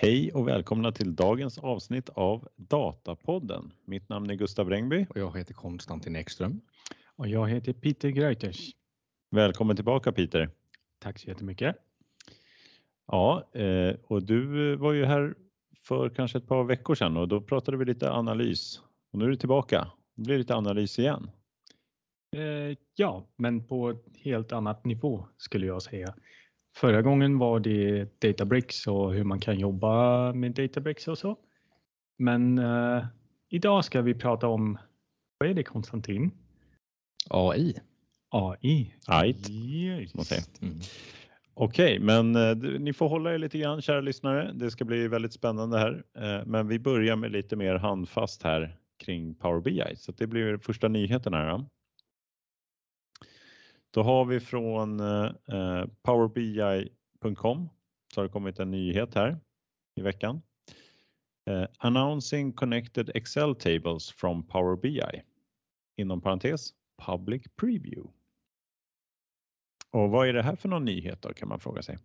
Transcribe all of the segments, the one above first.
Hej och välkomna till dagens avsnitt av Datapodden. Mitt namn är Gustav Rengby. Och jag heter Konstantin Ekström. Och jag heter Peter Greuters. Välkommen tillbaka Peter. Tack så jättemycket. Ja, eh, och du var ju här för kanske ett par veckor sedan och då pratade vi lite analys. Och nu är du tillbaka. Det blir lite analys igen. Eh, ja, men på ett helt annat nivå skulle jag säga. Förra gången var det Databricks och hur man kan jobba med Databricks och så. Men uh, idag ska vi prata om, vad är det Konstantin? AI. AI. Right. Yes. Mm. Okej, okay, men uh, ni får hålla er lite grann kära lyssnare. Det ska bli väldigt spännande här. Uh, men vi börjar med lite mer handfast här kring Power BI. Så det blir första nyheten här. Då. Då har vi från eh, powerbi.com så har det kommit en nyhet här i veckan. Eh, announcing connected Excel tables from Power BI. Inom parentes public preview. Och vad är det här för någon nyhet då kan man fråga sig?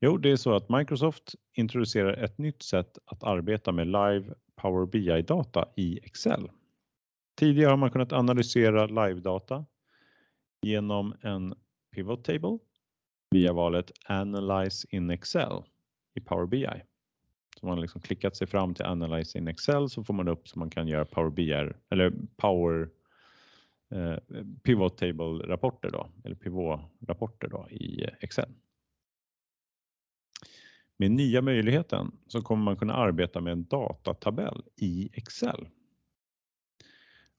Jo, det är så att Microsoft introducerar ett nytt sätt att arbeta med live Power BI-data i Excel. Tidigare har man kunnat analysera live-data genom en pivot table via valet Analyze in Excel i Power BI. Så man har liksom klickat sig fram till Analyze in Excel så får man upp så man kan göra Power BI eller Power eh, Pivot Table rapporter då eller pivot rapporter då i eh, Excel. Med nya möjligheten så kommer man kunna arbeta med en datatabell i Excel.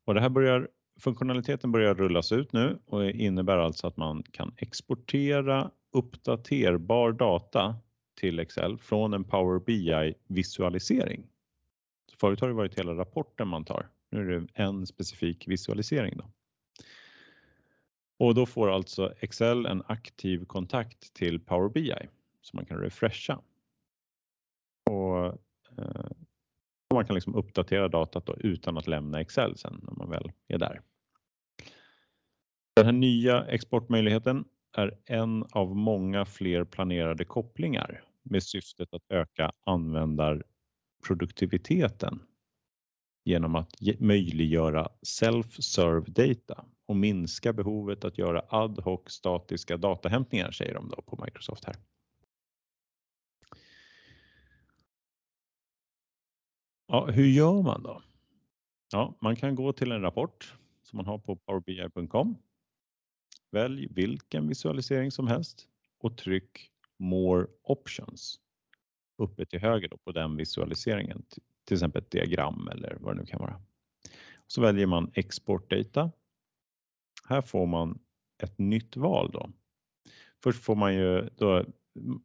Och det här börjar Funktionaliteten börjar rullas ut nu och innebär alltså att man kan exportera uppdaterbar data till Excel från en Power BI visualisering. förut har det varit hela rapporten man tar. Nu är det en specifik visualisering. Då. Och då får alltså Excel en aktiv kontakt till Power BI som man kan refresha. Och, eh, man kan liksom uppdatera datat då utan att lämna Excel sen när man väl är där. Den här nya exportmöjligheten är en av många fler planerade kopplingar med syftet att öka användarproduktiviteten genom att möjliggöra self-serve data och minska behovet att göra ad hoc statiska datahämtningar säger de då på Microsoft här. Ja, hur gör man då? Ja, man kan gå till en rapport som man har på powerbi.com Välj vilken visualisering som helst och tryck More options uppe till höger på den visualiseringen, till exempel ett diagram eller vad det nu kan vara. Så väljer man Export Data. Här får man ett nytt val då. Först får man ju då,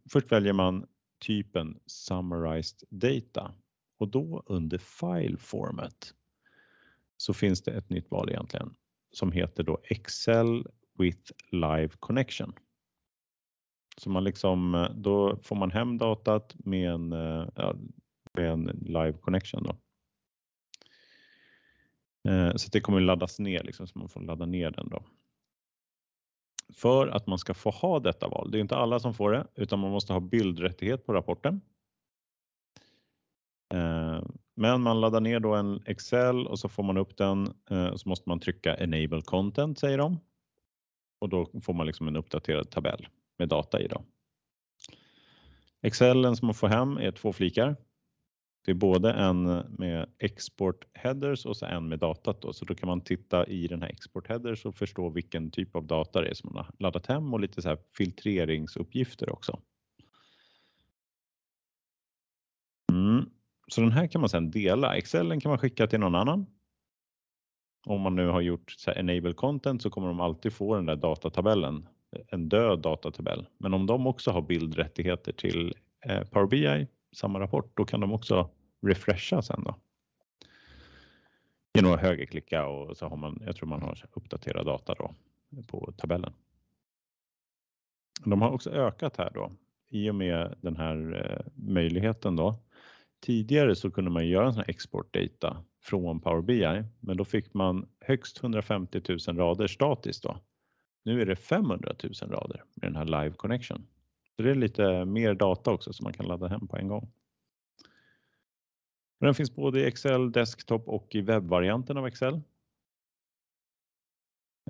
först väljer man typen Summarized Data och då under File Format så finns det ett nytt val egentligen som heter då Excel with live connection. Så man liksom, eh, då får man hem datat med en, eh, med en live connection. Då. Eh, så det kommer laddas ner, liksom, så man får ladda ner den. Då. För att man ska få ha detta val, det är inte alla som får det, utan man måste ha bildrättighet på rapporten. Men man laddar ner då en Excel och så får man upp den och så måste man trycka Enable Content säger de och då får man liksom en uppdaterad tabell med data i. Då. Excelen som man får hem är två flikar. Det är både en med export headers och så en med datat då. så då kan man titta i den här export headers och förstå vilken typ av data det är som man har laddat hem och lite så här filtreringsuppgifter också. Mm. Så den här kan man sedan dela. Excelen kan man skicka till någon annan om man nu har gjort så enable content så kommer de alltid få den där datatabellen, en död datatabell. Men om de också har bildrättigheter till eh, Power BI, samma rapport, då kan de också refresha sen då. Genom att högerklicka och så har man, jag tror man har uppdaterad data då på tabellen. De har också ökat här då i och med den här eh, möjligheten då. Tidigare så kunde man göra en sån här export data från Power BI, men då fick man högst 150 000 rader statiskt då. Nu är det 500 000 rader med den här live connection. Så det är lite mer data också som man kan ladda hem på en gång. Den finns både i Excel Desktop och i webbvarianten av Excel.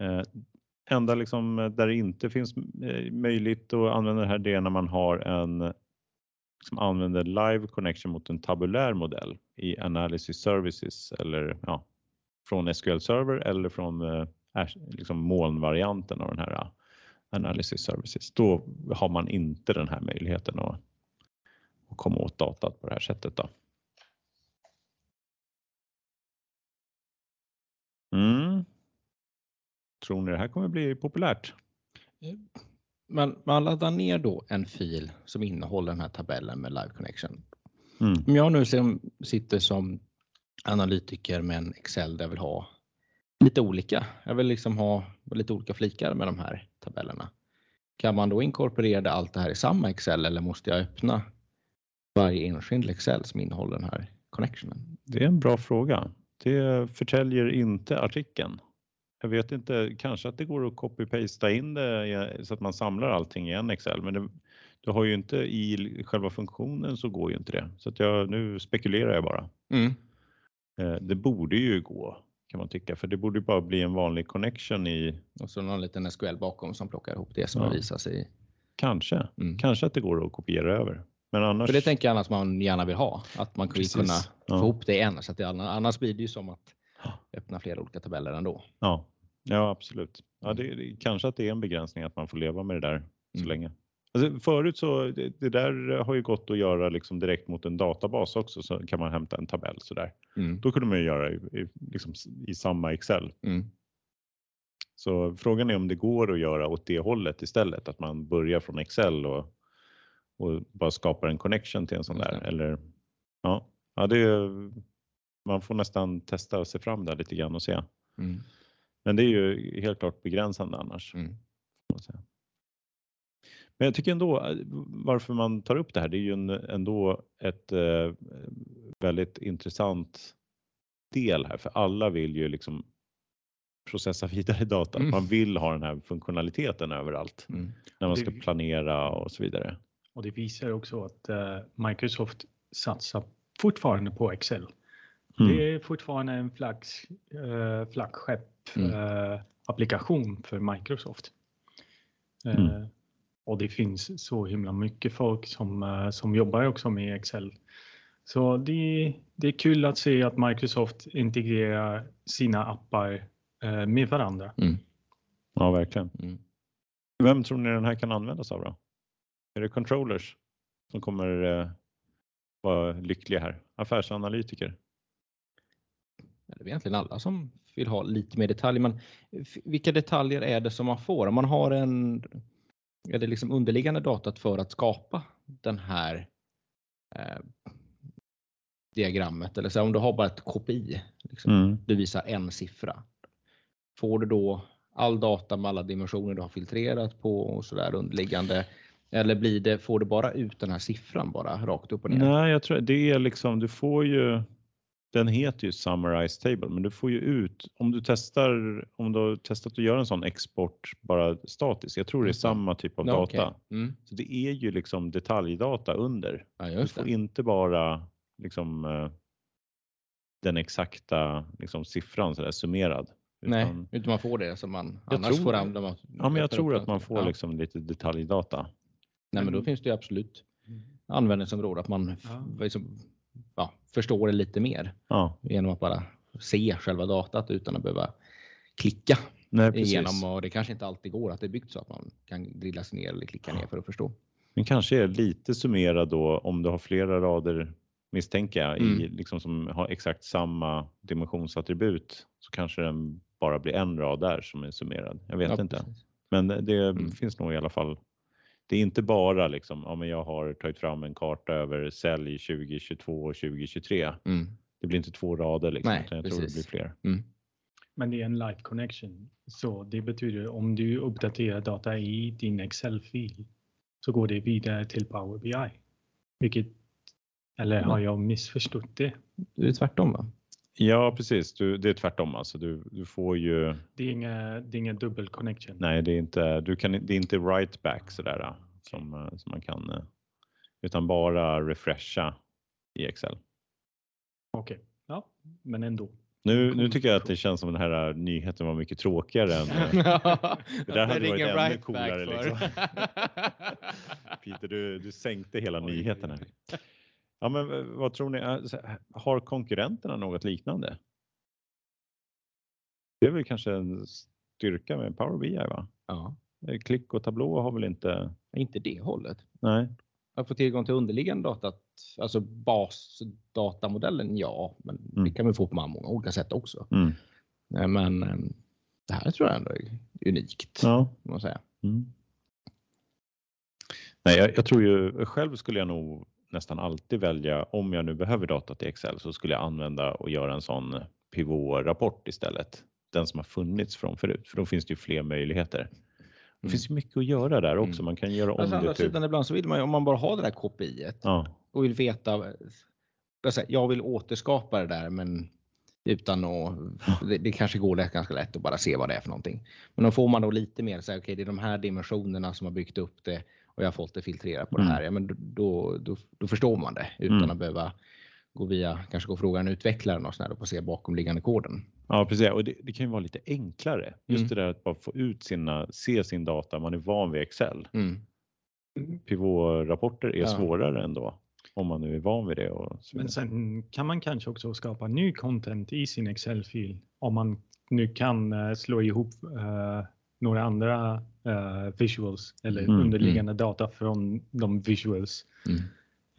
Eh, enda liksom där det inte finns eh, möjligt att använda det här det är när man har en som använder live connection mot en tabulär modell i analysis services eller ja, från SQL Server eller från eh, liksom molnvarianten av den här eh, analysis services. Då har man inte den här möjligheten att, att komma åt datat på det här sättet. Då. Mm. Tror ni det här kommer bli populärt? Eh, man, man laddar ner då en fil som innehåller den här tabellen med Live Connection. Mm. Om jag nu som, sitter som analytiker med en Excel där jag vill ha lite olika. Jag vill liksom ha lite olika flikar med de här tabellerna. Kan man då inkorporera allt det här i samma Excel eller måste jag öppna varje enskild Excel som innehåller den här connectionen? Det är en bra fråga. Det förtäljer inte artikeln. Jag vet inte, kanske att det går att copy-pasta in det så att man samlar allting i en Excel, men det, du har ju inte i själva funktionen så går ju inte det. Så att jag, nu spekulerar jag bara. Mm. Eh, det borde ju gå kan man tycka, för det borde bara bli en vanlig connection i. Och så någon liten SQL bakom som plockar ihop det som Ja. visas i. Kanske, Mm. kanske att det går att kopiera över. Men annars. För det tänker jag annars man gärna vill ha, att man Precis. kunna Ja. få ihop det i en. Så att det, annars blir det ju som att öppna flera olika tabeller ändå. Ja, ja absolut. Ja, det, det, kanske att det är en begränsning att man får leva med det där så Mm. länge. Alltså, förut så det, det där har ju gått att göra liksom direkt mot en databas också så kan man hämta en tabell så där. Mm. Då kunde man ju göra i, i, liksom, i samma Excel. Mm. Så frågan är om det går att göra åt det hållet istället, att man börjar från Excel och, och bara skapar en connection till en sån där. Eller, ja, ja det man får nästan testa och se fram där lite grann och se. Mm. Men det är ju helt klart begränsande annars. Mm. Men jag tycker ändå eh, varför man tar upp det här, det är ju en, ändå ett eh, väldigt intressant del här, för alla vill ju liksom processa vidare data. Mm. Man vill ha den här funktionaliteten överallt Mm. när man Det- ska planera och så vidare. Och det visar också att eh, Microsoft satsar fortfarande på Excel. Mm. Det är fortfarande en flaggs, uh, flaggskepp eh, applikation för Microsoft. Eh, Mm. Och det finns så himla mycket folk som, eh, som jobbar också med Excel. Så det, det är kul att se att Microsoft integrerar sina appar eh, med varandra. Mm. Ja, verkligen. Mm. Vem tror ni den här kan användas av då? Är det controllers som kommer eh, vara lyckliga här? Affärsanalytiker? Det är egentligen alla som vill ha lite mer detaljer. Men vilka detaljer är det som man får? Om man har en är det liksom underliggande datat för att skapa den här eh, diagrammet eller så om du har bara ett KPI. Liksom, Mm. Du visar en siffra. Får du då all data med alla dimensioner du har filtrerat på och så där underliggande? Eller blir det, får du bara ut den här siffran bara rakt upp och ner? Nej, jag tror det är liksom, du får ju, den heter ju Summarize Table, men du får ju ut, om du testar, om du har testat att göra en sån export bara statiskt, jag tror det är samma typ av data. okej. Mm. Så det är ju liksom detaljdata under. Ja, Du får det. inte bara liksom eh, den exakta liksom, siffran så där, summerad. Nej, utan- utan man får det som man Jag annars tror- får använda. man Ja, men jag tror att man får Ja. liksom lite detaljdata. Nej, men då Mm. finns det ju absolut användningsområde att man Ja. liksom, ja, förstår det lite mer Ja, genom att bara se själva datat utan att behöva klicka nej igenom och det kanske inte alltid går att det är byggt så att man kan drilla sig ner eller klicka ner för att förstå. Den kanske är lite summerad då om du har flera rader misstänker jag i, Mm. liksom som har exakt samma dimensionsattribut så kanske den bara blir en rad där som är summerad. Jag vet Ja, inte. precis. Men det Mm. finns nog i alla fall. Det är inte bara liksom, ja men jag har tagit fram en karta över sälj 2022 och 2023. Mm. Det blir inte två rader liksom, Nej, utan jag tror det precis. blir fler. Mm. Men det är en live connection. Så det betyder om du uppdaterar data i din Excel-fil så går det vidare till Power BI. Vilket, eller har jag missförstått det? Det är tvärtom va? Ja, precis. Du, det är tvärtom alltså. Du, du får ju, Det är inga, det är inga dubbel connection. nej, det är inte, du kan, det är inte right back sådär som, eh, som man kan, eh, utan bara refresha i Excel. Okej, ja, men ändå. Nu, nu tycker jag att det känns som den här äh, nyheten var mycket tråkigare än Det där hade varit ringer ännu right back coolare, för. liksom. Peter, du, du sänkte hela nyheten här. Ja, men eh, vad tror ni? Alltså, Har konkurrenterna något liknande? Det är väl kanske en styrka med Power BI, va? ja, Eh, Klick och tablå har väl inte? inte det hållet. Nej, Att få tillgång till underliggande data, alltså basdatamodellen, ja, men Mm. det kan vi få på många olika sätt också. mm. Men eh, det här tror jag ändå är unikt. ja. Man säga. Mm. Nej, jag, jag tror ju själv skulle jag nog nästan alltid välja om jag nu behöver data till Excel så skulle jag använda och göra en sån pivot-rapport istället. Den som har funnits från förut, för då finns det ju fler möjligheter. Det Mm. finns ju mycket att göra där också. Mm. Man kan göra om Alltså, å andra det till... sidan ibland så vill man ju, om man bara har det där KPI Ja, och vill veta. jag vill återskapa det där, men utan att. Det, det kanske går det ganska lätt att bara se vad det är för någonting. Men då får man då lite mer så här, okej, det är de här dimensionerna som har byggt upp det och jag har fått det filtrerat på Mm. det här. Ja, men då, då, då förstår man det utan Mm. att behöva gå via, kanske gå och fråga en utvecklare och sådär och se bakomliggande koden. ja precis. Och det, det kan ju vara lite enklare. Just Mm. det där att bara få ut sina, se sin data. Man är van vid Excel. Mm. Pivot-rapporter är Ja. svårare ändå. Om man nu är van vid det. Och så Men sen kan man kanske också skapa ny content i sin Excel-fil om man nu kan eh, slå ihop eh, några andra eh, visuals eller Mm, underliggande data från de visuals. Mm.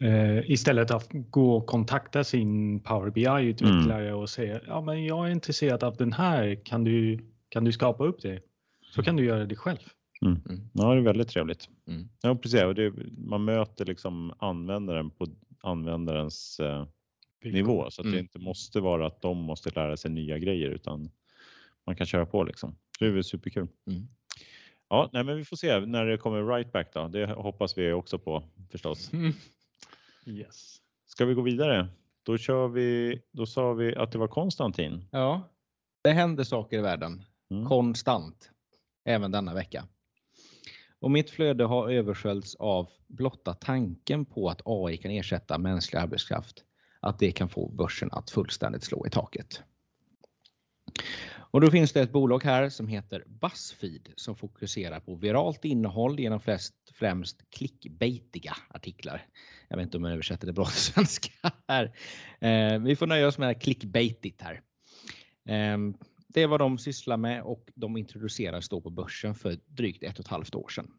Eh, istället att gå och kontakta sin Power BI-utvecklare och säga ja, men jag är intresserad av den här. Kan du, kan du skapa upp det? Så kan du göra det själv. Mm. Ja, det är väldigt trevligt. Mm. Ja, precis. Och det, man möter liksom användaren på användarens eh, nivå så att det Mm. inte måste vara att de måste lära sig nya grejer utan man kan köra på liksom. Det är väl superkul. Mm. Ja, nej, men vi får se när det kommer right back då. Det hoppas vi också på förstås. Yes. Ska vi gå vidare? Då kör vi. Då sa vi att det var Konstantin. Ja, det händer saker i världen Mm. konstant, även denna vecka. Och mitt flöde har översköljts av blotta tanken på att AI kan ersätta mänsklig arbetskraft, att det kan få börsen att fullständigt slå i taket. Och då finns det ett bolag här som heter Buzzfeed som fokuserar på viralt innehåll genom flest, främst clickbaitiga artiklar. Jag vet inte om jag översätter det bra till svenska här. Eh, vi får nöja oss med clickbaitigt här. Eh, det är vad de sysslar med och de introducerades då på börsen för drygt ett och ett halvt år sedan.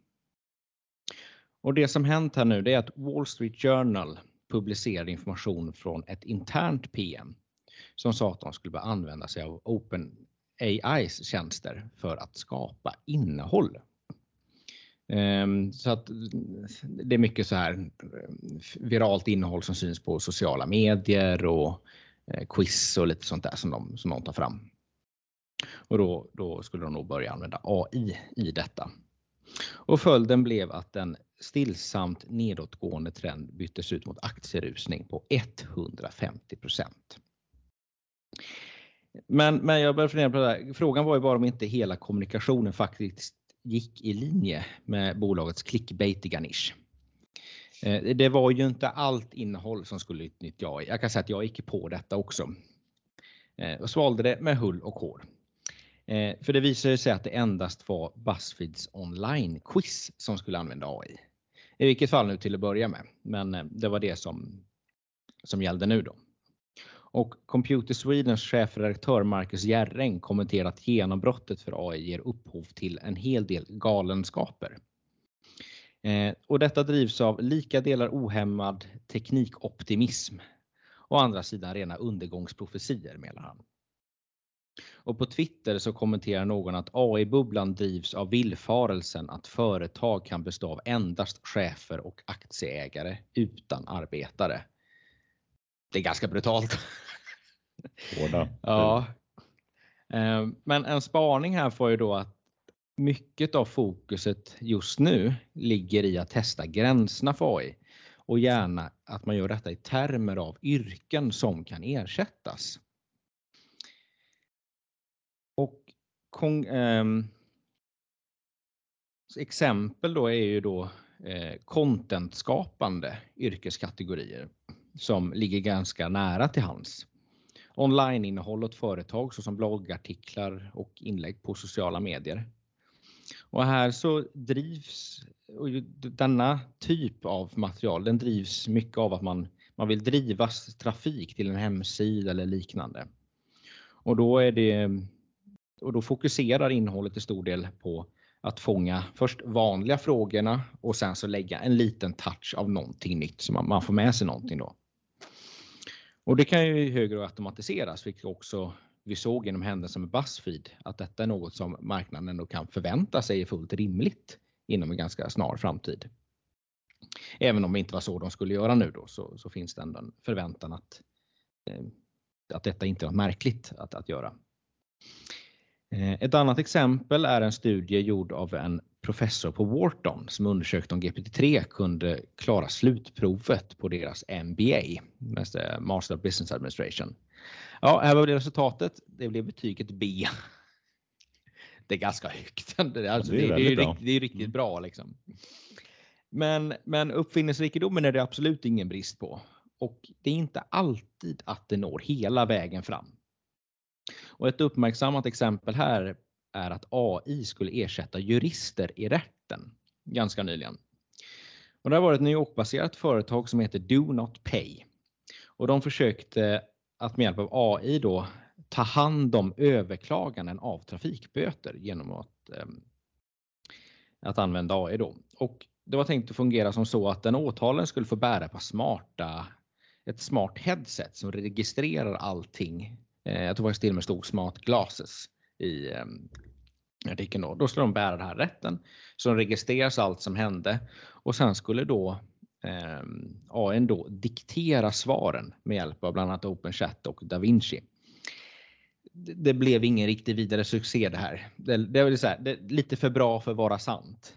Och det som hänt här nu det är att Wall Street Journal publicerade information från ett internt PM som sa att de skulle börja använda sig av Open AIs tjänster för att skapa innehåll. Ehm, så att det är mycket så här eh, viralt innehåll som syns på sociala medier och eh, quiz och lite sånt där som de, som de tar fram. Och då, då skulle de nog börja använda AI i detta. Och följden blev att en stillsamt nedåtgående trend byttes ut mot aktierusning på 150 men, men jag började fundera på det där. Frågan var ju bara om inte hela kommunikationen faktiskt gick i linje med bolagets clickbaitiga nisch. Eh, det var ju inte allt innehåll som skulle utnyttja AI. Jag kan säga att jag gick på detta också eh, och svalde det med hull och hår. Eh, för det visade sig att det endast var Buzzfeeds online-quiz som skulle använda AI. I vilket fall nu till att börja med, men det var det som, som gällde nu då. Och Computer Swedens chefredaktör Marcus Jerring kommenterar att genombrottet för AI ger upphov till en hel del galenskaper. Eh, och detta drivs av lika delar ohämmad teknikoptimism och andra sidan rena undergångsprofetier menar han. Och på Twitter så kommenterar någon att AI-bubblan drivs av villfarelsen att företag kan bestå av endast chefer och aktieägare utan arbetare. Det är ganska brutalt. Hårda. Ja. Eh, men en spaning här får ju då att mycket av fokuset just nu ligger i att testa gränserna för AI och gärna att man gör detta i termer av yrken som kan ersättas. Och kon- ehm, exempel då är ju då eh, contentskapande yrkeskategorier. som ligger ganska nära till hands. Online-innehåll åt företag såsom bloggartiklar och inlägg på sociala medier. Och här så drivs och denna typ av material, den drivs mycket av att man, man vill driva trafik till en hemsida eller liknande. Och då är det och då fokuserar innehållet till stor del på att fånga först vanliga frågorna och sen så lägga en liten touch av någonting nytt så man, man får med sig någonting då. Och det kan ju i högre grad automatiseras, vilket också vi såg genom händelsen med Buzzfeed, att detta är något som marknaden ändå kan förvänta sig är fullt rimligt inom en ganska snar framtid. Även om det inte var så de skulle göra nu då, så, så finns det ändå en förväntan att, eh, att detta inte är något märkligt att, att göra. Eh, ett annat exempel är en studie gjord av en professor på Wharton som undersökte om GPT-3 kunde klara slutprovet på deras MBA, Master of Business Administration. Ja, här var det resultatet. Det blev betyget B. Det är ganska högt. Det är, alltså, det är, det är, det är riktigt bra. Liksom. Men, men uppfinningsrikedomen är det absolut ingen brist på. Och det är inte alltid att det når hela vägen fram. Och ett uppmärksammat exempel här är att AI skulle ersätta jurister i rätten ganska nyligen. Och det har varit ett New York-baserat företag som heter Do Not Pay. Och de försökte att med hjälp av AI då ta hand om överklaganden av trafikböter genom att, eh, att använda AI. Då. Och det var tänkt att fungera som så att den åtalen skulle få bära på smarta, ett smart headset som registrerar allting Eh, jag tror faktiskt till och med stod smart glasses i ehm, artikeln. Då. då skulle de bära den här rätten. Så de registreras allt som hände och sen skulle då eh, AN då diktera svaren med hjälp av bland annat OpenChat och DaVinci. Det, det blev ingen riktigt vidare succé det här. Det, det är, så här, det är lite för bra för att vara sant.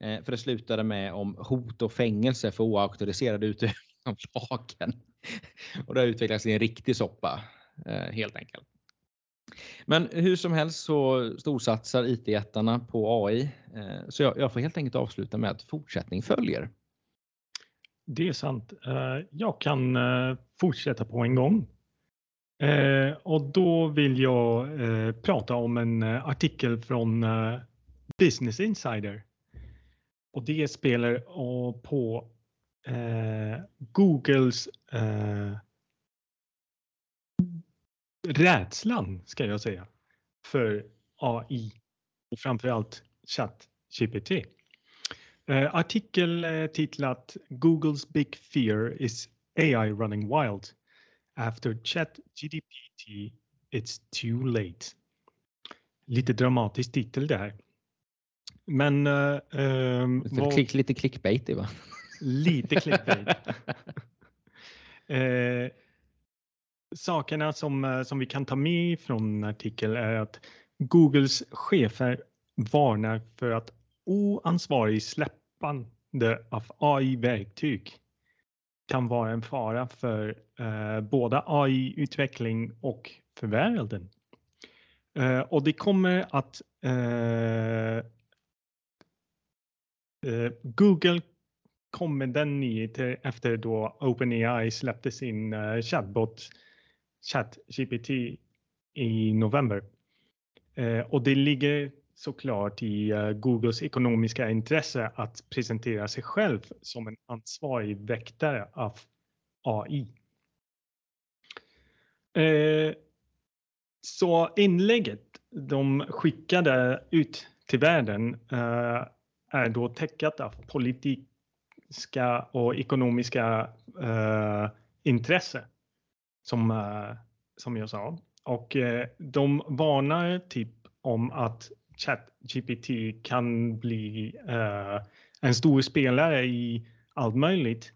Eh, för det slutade med om hot och fängelse för oauktoriserade utövare av lagen. Och det har utvecklats i en riktig soppa. Eh, helt enkelt. Men hur som helst så storsatsar IT-jättarna på AI. Eh, så jag, får helt enkelt avsluta med att fortsättning följer. Det är sant. Eh, jag kan eh, fortsätta på en gång. Och då vill jag prata om en artikel från Business Insider. Och det spelar på Googles rädslan ska jag säga för AI och framförallt ChatGPT. Uh, artikel uh, titlat Googles big fear is AI running wild. After ChatGPT it's too late. Lite dramatisk titel det här. Men... Uh, um, vad... klick, lite clickbait va? Lite clickbait. uh, sakerna som, eh, som vi kan ta med från artikeln är att Googles chefer varnar för att oansvarig släppande av AI-verktyg kan vara en fara för eh, både AI-utveckling och för världen. Eh, och det kommer att eh, eh Google kom med den nyheten efter då OpenAI släppte sin eh, chatbot ChatGPT i november. Eh, och det ligger såklart i eh, Googles ekonomiska intresse att presentera sig själv som en ansvarig väktare av AI. Eh, så inlägget de skickade ut till världen eh, är då täckat av politiska och ekonomiska uh, intresse som, eh, som jag sa. Och eh, de varnar typ om att ChatGPT kan bli eh, en stor spelare i allt möjligt.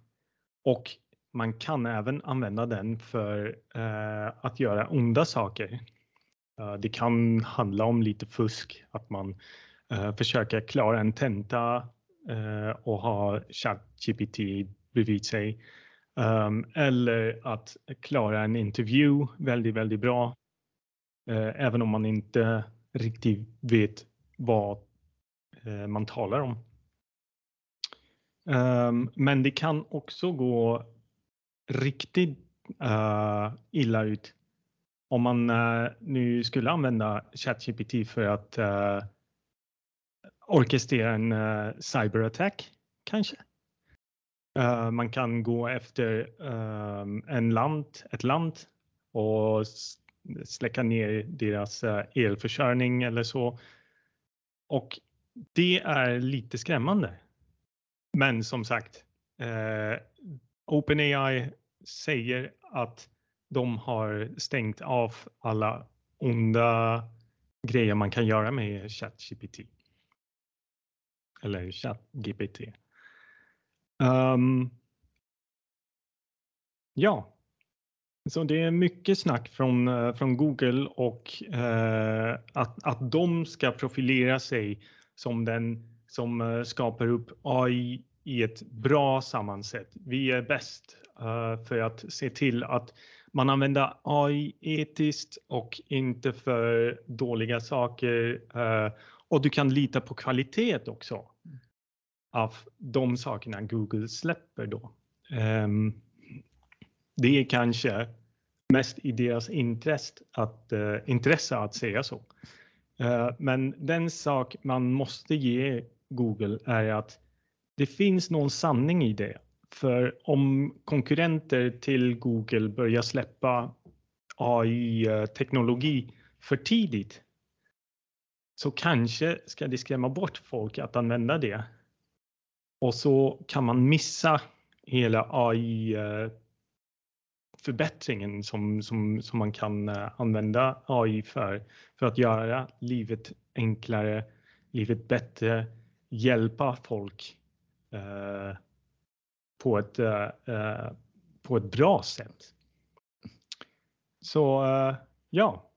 Och man kan även använda den för att göra onda saker. det kan handla om lite fusk, att man försöker klara en tenta och ha ChatGPT bredvid sig Um, eller att klara en intervju väldigt, väldigt bra. Uh, även om man inte riktigt vet vad uh, man talar om. Um, men det kan också gå riktigt uh, illa ut om man uh, nu skulle använda ChatGPT för att uh, orkestrera en uh, cyberattack kanske. Eh, man kan gå efter eh, en land, ett land och släcka ner deras eh, elförsörjning eller så. Och det är lite skrämmande. Men som sagt, OpenAI säger att de har stängt av alla onda grejer man kan göra med ChatGPT. Eller ChatGPT. Um, ja, så det är mycket snack från, eh, från Google och eh, att, att de ska profilera sig som den som eh, skapar upp AI i ett bra sammansätt. Vi är bäst eh, för att se till att man använder AI etiskt och inte för dåliga saker. Eh, och du kan lita på kvalitet också av de sakerna Google släpper då. Um, det är kanske mest i deras intresse att, uh, intresse att säga så. Eh, men den sak man måste ge Google är att det finns någon sanning i det. För om konkurrenter till Google börjar släppa AI-teknologi eh, för tidigt så kanske ska det skrämma bort folk att använda det. Och så kan man missa hela AI förbättringen som, som, som man kan eh, använda AI för, för att göra livet enklare, livet bättre, hjälpa folk eh, på, ett, eh, eh, på ett bra sätt. Så eh, ja,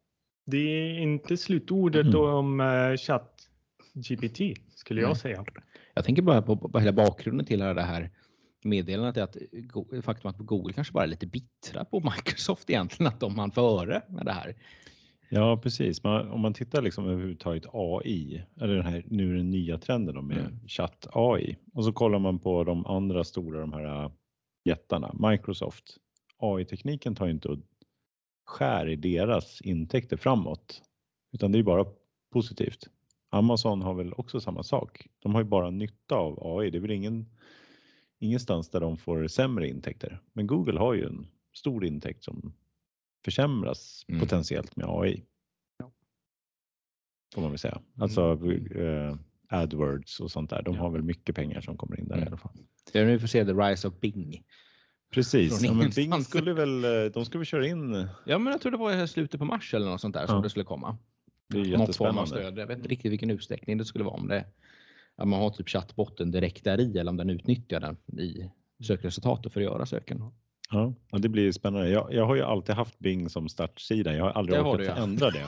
det är inte slutordet mm. om eh, ChatGPT skulle jag säga. Jag tänker bara på, på hela bakgrunden till det här meddelandet är att faktum att Google kanske bara är lite bittra på Microsoft egentligen, att de hann före med det här. Ja, precis. Man, om man tittar liksom överhuvudtaget AI, eller den här, nu den nya trenden med mm. chatt AI och så kollar man på de andra stora, de här äh, jättarna, Microsoft. AI-tekniken tar inte och skär i deras intäkter framåt, utan det är bara positivt. Amazon har väl också samma sak. De har ju bara nytta av AI. Det är väl ingen, ingenstans där de får sämre intäkter. Men Google har ju en stor intäkt som försämras mm. potentiellt med AI. Ja. Får man väl säga. Alltså mm. eh, AdWords och sånt där. De ja. har väl mycket pengar som kommer in där mm. i alla fall. Det är nu får se the rise of Bing. Precis, ja, men Bing skulle väl, eh, de ska väl köra in. Ja, men jag tror det var i slutet på mars eller något sånt där som det skulle komma. Det är jättespännande. Stöd. Jag vet inte riktigt vilken utsträckning det skulle vara om det. Att man har typ chattbotten direkt där i eller om den utnyttjar den i sökresultatet för att göra söken. Ja, det blir spännande. Jag, jag har ju alltid haft Bing som startsida. Jag har aldrig orkat du, ja. ändra det.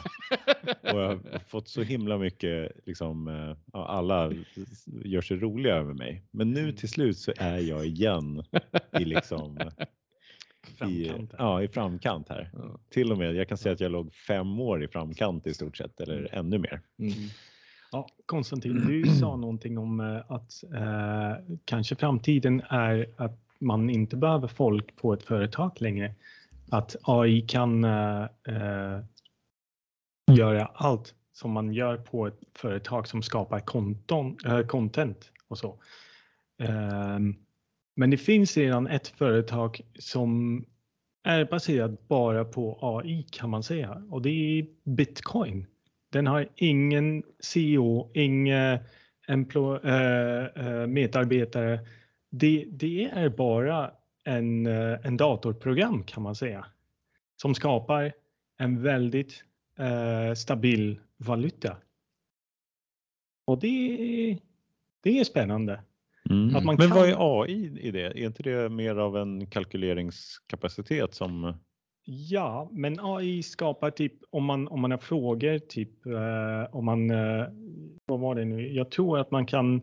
och jag har fått så himla mycket, liksom, eh, alla gör sig roliga över mig. Men nu till slut så är jag igen i liksom i, ja, i framkant här. Ja. Till och med, jag kan säga att jag låg fem år i framkant i stort sett, eller mm. ännu mer. Mm. Ja, Konstantin, du sa någonting om eh, att eh, kanske framtiden är att man inte behöver folk på ett företag längre. Att AI kan uh, uh, göra allt som man gör på ett företag som skapar konton, uh, content och så. Ehm, men det finns redan ett företag som är baserat bara på AI kan man säga och det är Bitcoin. Den har ingen CEO, inga eh, eh, medarbetare det, det är bara en, eh, en datorprogram kan man säga som skapar en väldigt äh, stabil valuta. Och det, det är spännande. Mm. Att man Men kan... vad är AI i det? Är inte det mer av en kalkyleringskapacitet som Ja, men AI skapar typ om man om man har frågor typ eh, om man eh, vad var det nu? Jag tror att man kan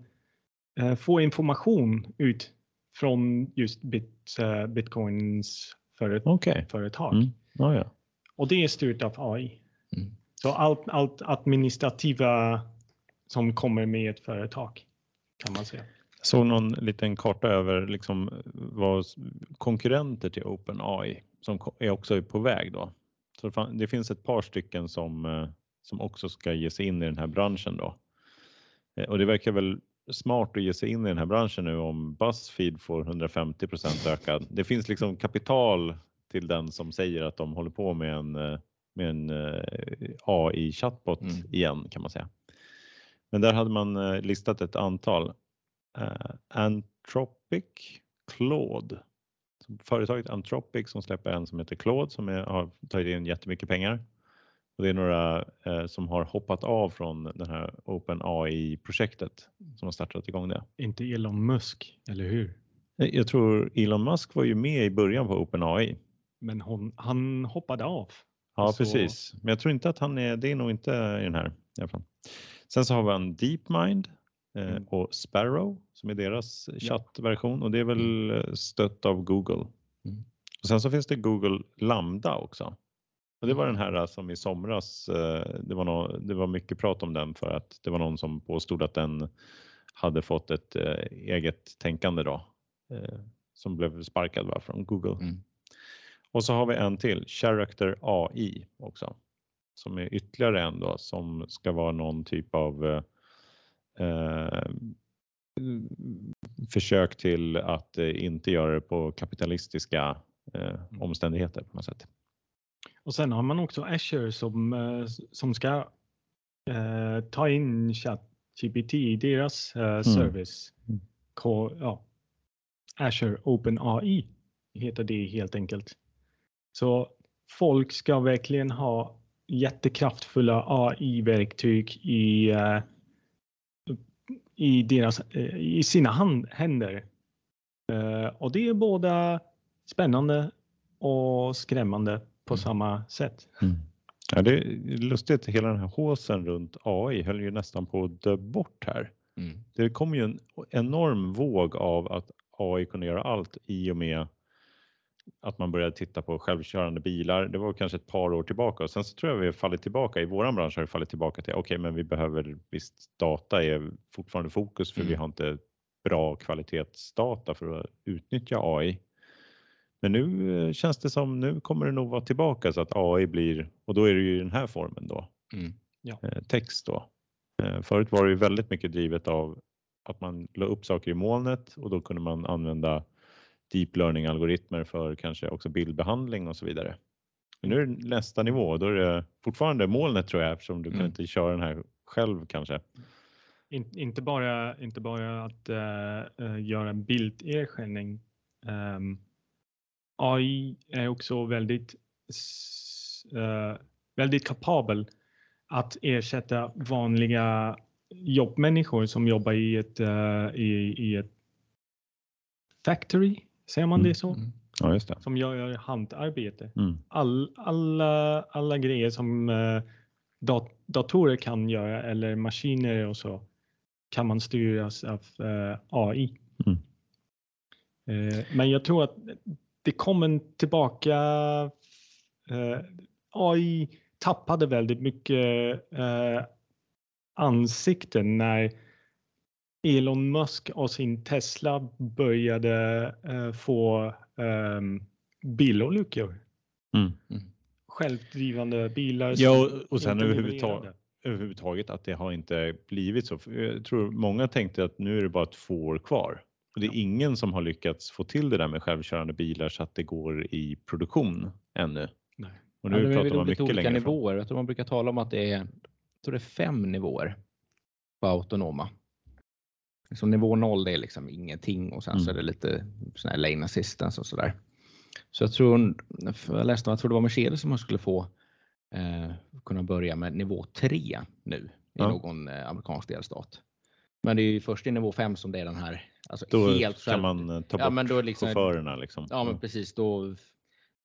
Eh, få information ut från just bit, uh, Bitcoins föret okay. företag. Mm. Oh, ja. Och det är styrt av AI. Mm. Så allt, allt administrativa som kommer med ett företag kan man säga. Såg någon liten karta över liksom vad konkurrenter till OpenAI som är också på väg då. Så det finns ett par stycken som, eh, som också ska ge sig in i den här branschen då. Eh, och det verkar väl smart att ge sig in i den här branschen nu om Buzzfeed får 150% ökad. Det finns liksom kapital till den som säger att de håller på med en, eh, med en AI chatbot mm. igen kan man säga. Men där hade man listat ett antal uh, Anthropic Claude. Företaget Anthropic som släpper en som heter Claude som är, har tagit in jättemycket pengar. Och det är några eh, som har hoppat av från det här OpenAI-projektet som har startat igång det. Inte Elon Musk, eller hur? Jag tror Elon Musk var ju med i början på OpenAI. Men hon, han hoppade av. Ja, så... precis. Men jag tror inte att han är, det är nog inte i den här i alla fall. Sen så har vi en DeepMind mm. och Sparrow som är deras chattversion och det är väl mm. eh, stött av Google. Mm. Och sen så finns det Google Lambda också. Och det var den här som i somras, eh, det var, no, det var mycket prat om den för att det var någon som påstod att den hade fått ett eget tänkande då som blev sparkad va, från Google. Mm. Och så har vi en till, Character AI också, som är ytterligare en då som ska vara någon typ av eh, försök till att eh, inte göra det på kapitalistiska eh, mm. omständigheter på något sätt. Och sen har man också Azure som, eh, som ska eh, ta in ChatGPT i deras eh, mm. service. Mm. ja, Azure OpenAI heter det helt enkelt. Så folk ska verkligen ha jättekraftfulla AI-verktyg i eh, i, deras, eh, i sina hand, händer. Eh, och det är både spännande och skrämmande på mm. samma sätt. Mm. Ja, det är lustigt, hela den här håsen runt AI höll ju nästan på att dö bort här. Mm. Det kom ju en enorm våg av att AI kunde göra allt i och med att man började titta på självkörande bilar. Det var kanske ett par år tillbaka och sen så tror jag vi har fallit tillbaka i våran bransch har vi fallit tillbaka till okej, okay, men vi behöver visst data är fortfarande fokus för mm. vi har inte bra kvalitetsdata för att utnyttja AI. Men nu eh, känns det som nu kommer det nog vara tillbaka så att AI blir och då är det ju i den här formen då. Mm. Ja. Eh, text då. Eh, förut var det ju väldigt mycket drivet av att man la upp saker i molnet och då kunde man använda deep learning algoritmer för kanske också bildbehandling och så vidare. Men nu är det nästa nivå, då är det fortfarande molnet tror jag eftersom du mm. kan inte köra den här själv kanske. In, inte, bara, inte bara att uh, göra bilderkänning. Um, ehm, AI är också väldigt, uh, väldigt kapabel att ersätta vanliga jobbmänniskor som jobbar i ett, uh, i, i ett factory Säger man det mm. så? Mm. Ja, just det. Som gör handarbete. Mm. All, alla, alla grejer som eh, dat datorer kan göra eller maskiner och så kan man styras av eh, AI. Eh, men jag tror att det kommer tillbaka. AI tappade väldigt mycket ansikten när Elon Musk och sin Tesla började uh, få um, bilolyckor. Mm. Mm. Självdrivande bilar. Ja, och, och sen överhuvudtaget, överhuvudtaget att det har inte blivit så. Jag tror många tänkte att nu är det bara två år kvar. Och det är ingen som har lyckats få till det där med självkörande bilar så att det går i produktion ännu. Nej. Och nu ja, pratar man mycket olika längre nivåer. Jag tror man brukar tala om att det är, jag tror det är fem nivåer på autonoma. Liksom nivå 0 det är liksom ingenting och sen mm. så är det lite sån här lane assistance och sådär. Så jag tror, jag läste jag tror det var Mercedes som skulle få eh, kunna börja med nivå 3 nu i ja. någon eh, amerikansk delstat. Men det är ju först i nivå 5 som det är den här. Alltså då helt kan man eh, ta bort ja, men då liksom, chaufförerna. Liksom. Ja, men mm. precis. Då,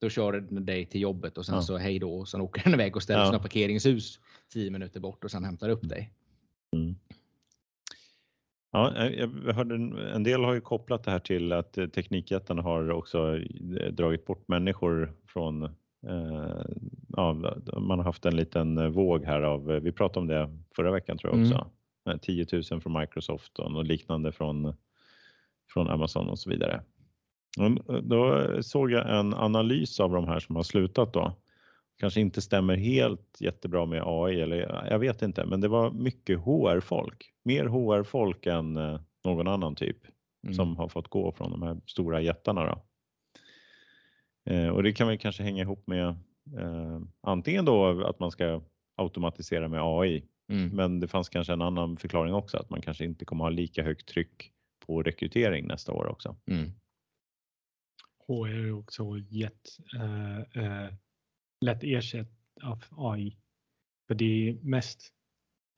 då kör den dig till jobbet och sen ja. så hej då och sen åker den iväg och ställer ja. sina parkeringshus 10 minuter bort och sen hämtar upp dig. Mm. Ja, eh, jag hörde en del har ju kopplat det här till att eh, teknikjättarna har också eh, dragit bort människor från eh, ja, man har haft en liten våg här av, vi pratade om det förra veckan tror jag också, mm. 10 000 från Microsoft och liknande från från Amazon och så vidare. Då såg jag en analys av de här som har slutat då. Kanske inte stämmer helt jättebra med AI eller jag vet inte, men det var mycket HR-folk. Mer HR-folk än eh, någon annan typ Mm. som har fått gå från de här stora jättarna. Då. Eh, och det kan väl kanske hänga ihop med eh, antingen då att man ska automatisera med AI, Mm. men det fanns kanske en annan förklaring också att man kanske inte kommer ha lika högt tryck på rekrytering nästa år också. Mm. HR är också jätt, eh, eh, lätt ersatt av AI. För det är mest,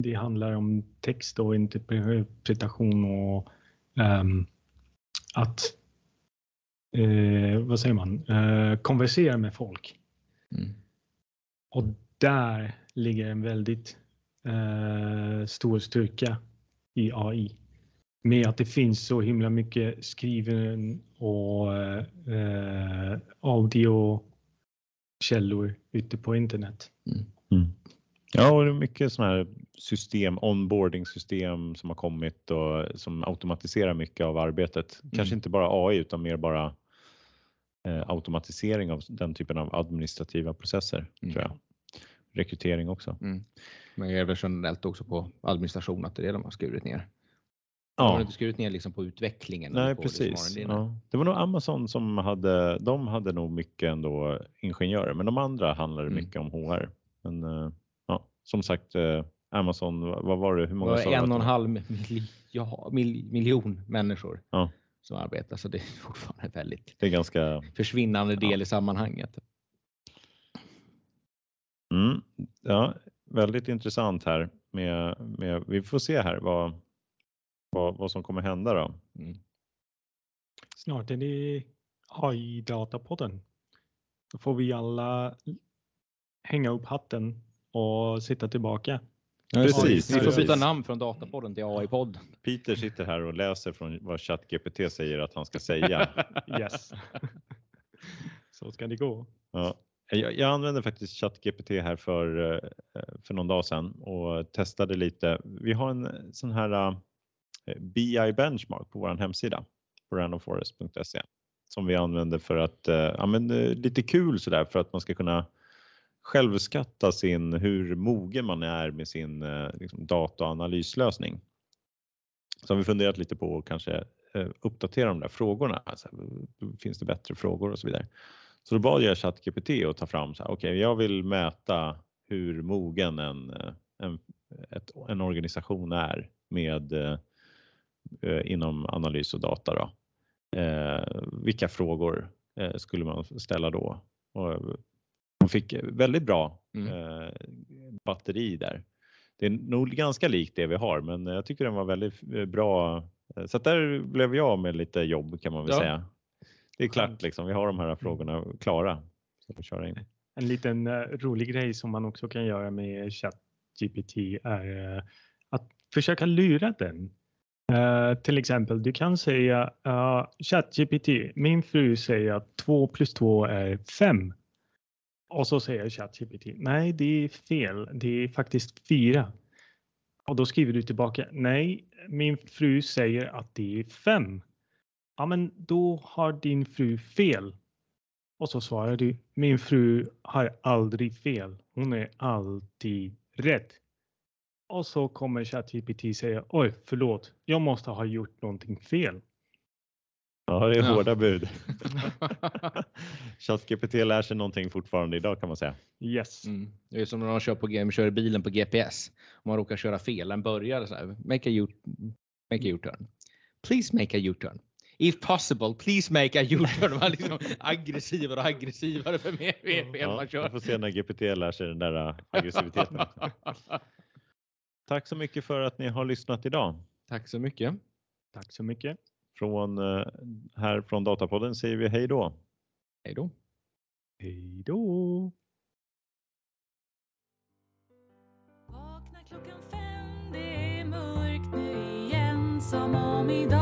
det handlar om text och interpretation och ehm, att, eh, vad säger man, eh, konversera med folk. Mm. Och där ligger en väldigt eh, stor styrka i AI. Med att det finns så himla mycket skriven och eh, audiokällor ute på internet. Ja, och det är mycket sådana här system, onboarding-system som har kommit och som automatiserar mycket av arbetet. Kanske Mm. inte bara AI utan mer bara eh, automatisering av den typen av administrativa processer Mm. tror jag. Rekrytering också. Mm. Men det är väl generellt också på administration att det är det de har skurit ner. De har Ja, inte skurit ner liksom på utvecklingen. nej på liksom precis. Ja. Det var nog Amazon som hade, de hade nog mycket ändå ingenjörer, men de andra handlade Mm. mycket om HR. Men eh, ja, som sagt, eh, Amazon, vad var det? Hur Det många var du att en det och en var? halv miljon, mil, miljon människor Ja. som arbetar, så det är fortfarande väldigt Det är ganska försvinnande del Ja. i sammanhanget. Mm, ja, väldigt intressant här med, med vi får se här vad, vad, vad som kommer hända då. Mm. Snart är det AI-datapodden. Då får vi alla hänga upp hatten och sitta tillbaka. Precis, Vi får byta namn från Datapodden till AI-podd. Peter sitter här och läser från vad ChatGPT säger att han ska säga. Yes. så ska det gå. Ja. Jag, jag använde faktiskt ChatGPT här för, eh, för någon dag sedan och testade lite. Vi har en sån här eh, Eh, BI benchmark på vår hemsida på randomforest.se som vi använder för att, eh, ja men eh, lite kul sådär för att man ska kunna självskatta sin, hur mogen man är med sin liksom, data och analyslösning. Så har vi funderat lite på att kanske uppdatera de där frågorna. Alltså, finns det bättre frågor och så vidare. Så då bad jag ChatGPT att ta fram så här, okej, jag vill mäta hur mogen en, en, ett, en organisation är med eh, inom analys och data. Då. Eh, vilka frågor eh, skulle man ställa då? Och eh, man fick väldigt bra Mm. eh, batteri där. Det är nog ganska likt det vi har, men jag tycker den var väldigt eh, bra. Eh, Så att där blev jag med lite jobb kan man väl Ja. säga. Det är klart, liksom. vi har de här frågorna klara. Så vi köra in. En liten eh, rolig grej som man också kan göra med ChatGPT är eh, att försöka lura den. Eh, till exempel, du kan säga uh, ChatGPT, min fru säger att 2 plus 2 är 5. Och så säger ChatGPT, nej det är fel, det är faktiskt 4. Och då skriver du tillbaka, nej min fru säger att det är 5. Ja men då har din fru fel. Och så svarar du, min fru har aldrig fel. Hon är alltid rätt. Och så kommer ChatGPT säga, oj förlåt, jag måste ha gjort någonting fel. Ja, det är Ja. hårda bud. ChatGPT lär sig någonting fortfarande idag kan man säga. Yes. Mm. Det är som när de kör, på, kör bilen på GPS. Om man råkar köra fel, den börjar så här, make a U- make a U-turn. Please make a U-turn. If possible, please make a U-turn. Man är liksom aggressivare och aggressivare för mer fel Ja, man vi kör. får se när GPT lär sig den där äh, aggressiviteten. Tack så mycket för att ni har lyssnat idag. Tack så mycket. Tack så mycket. Från, eh, här från Datapodden säger vi hej då. Hej då. Hej då! Vakna klockan fem, det är mörkt nu igen Som om idag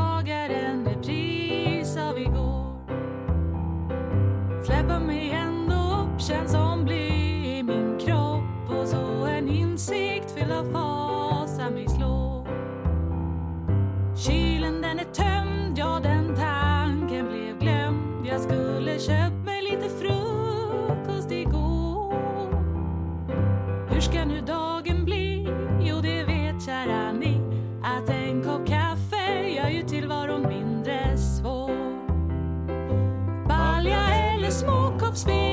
speak.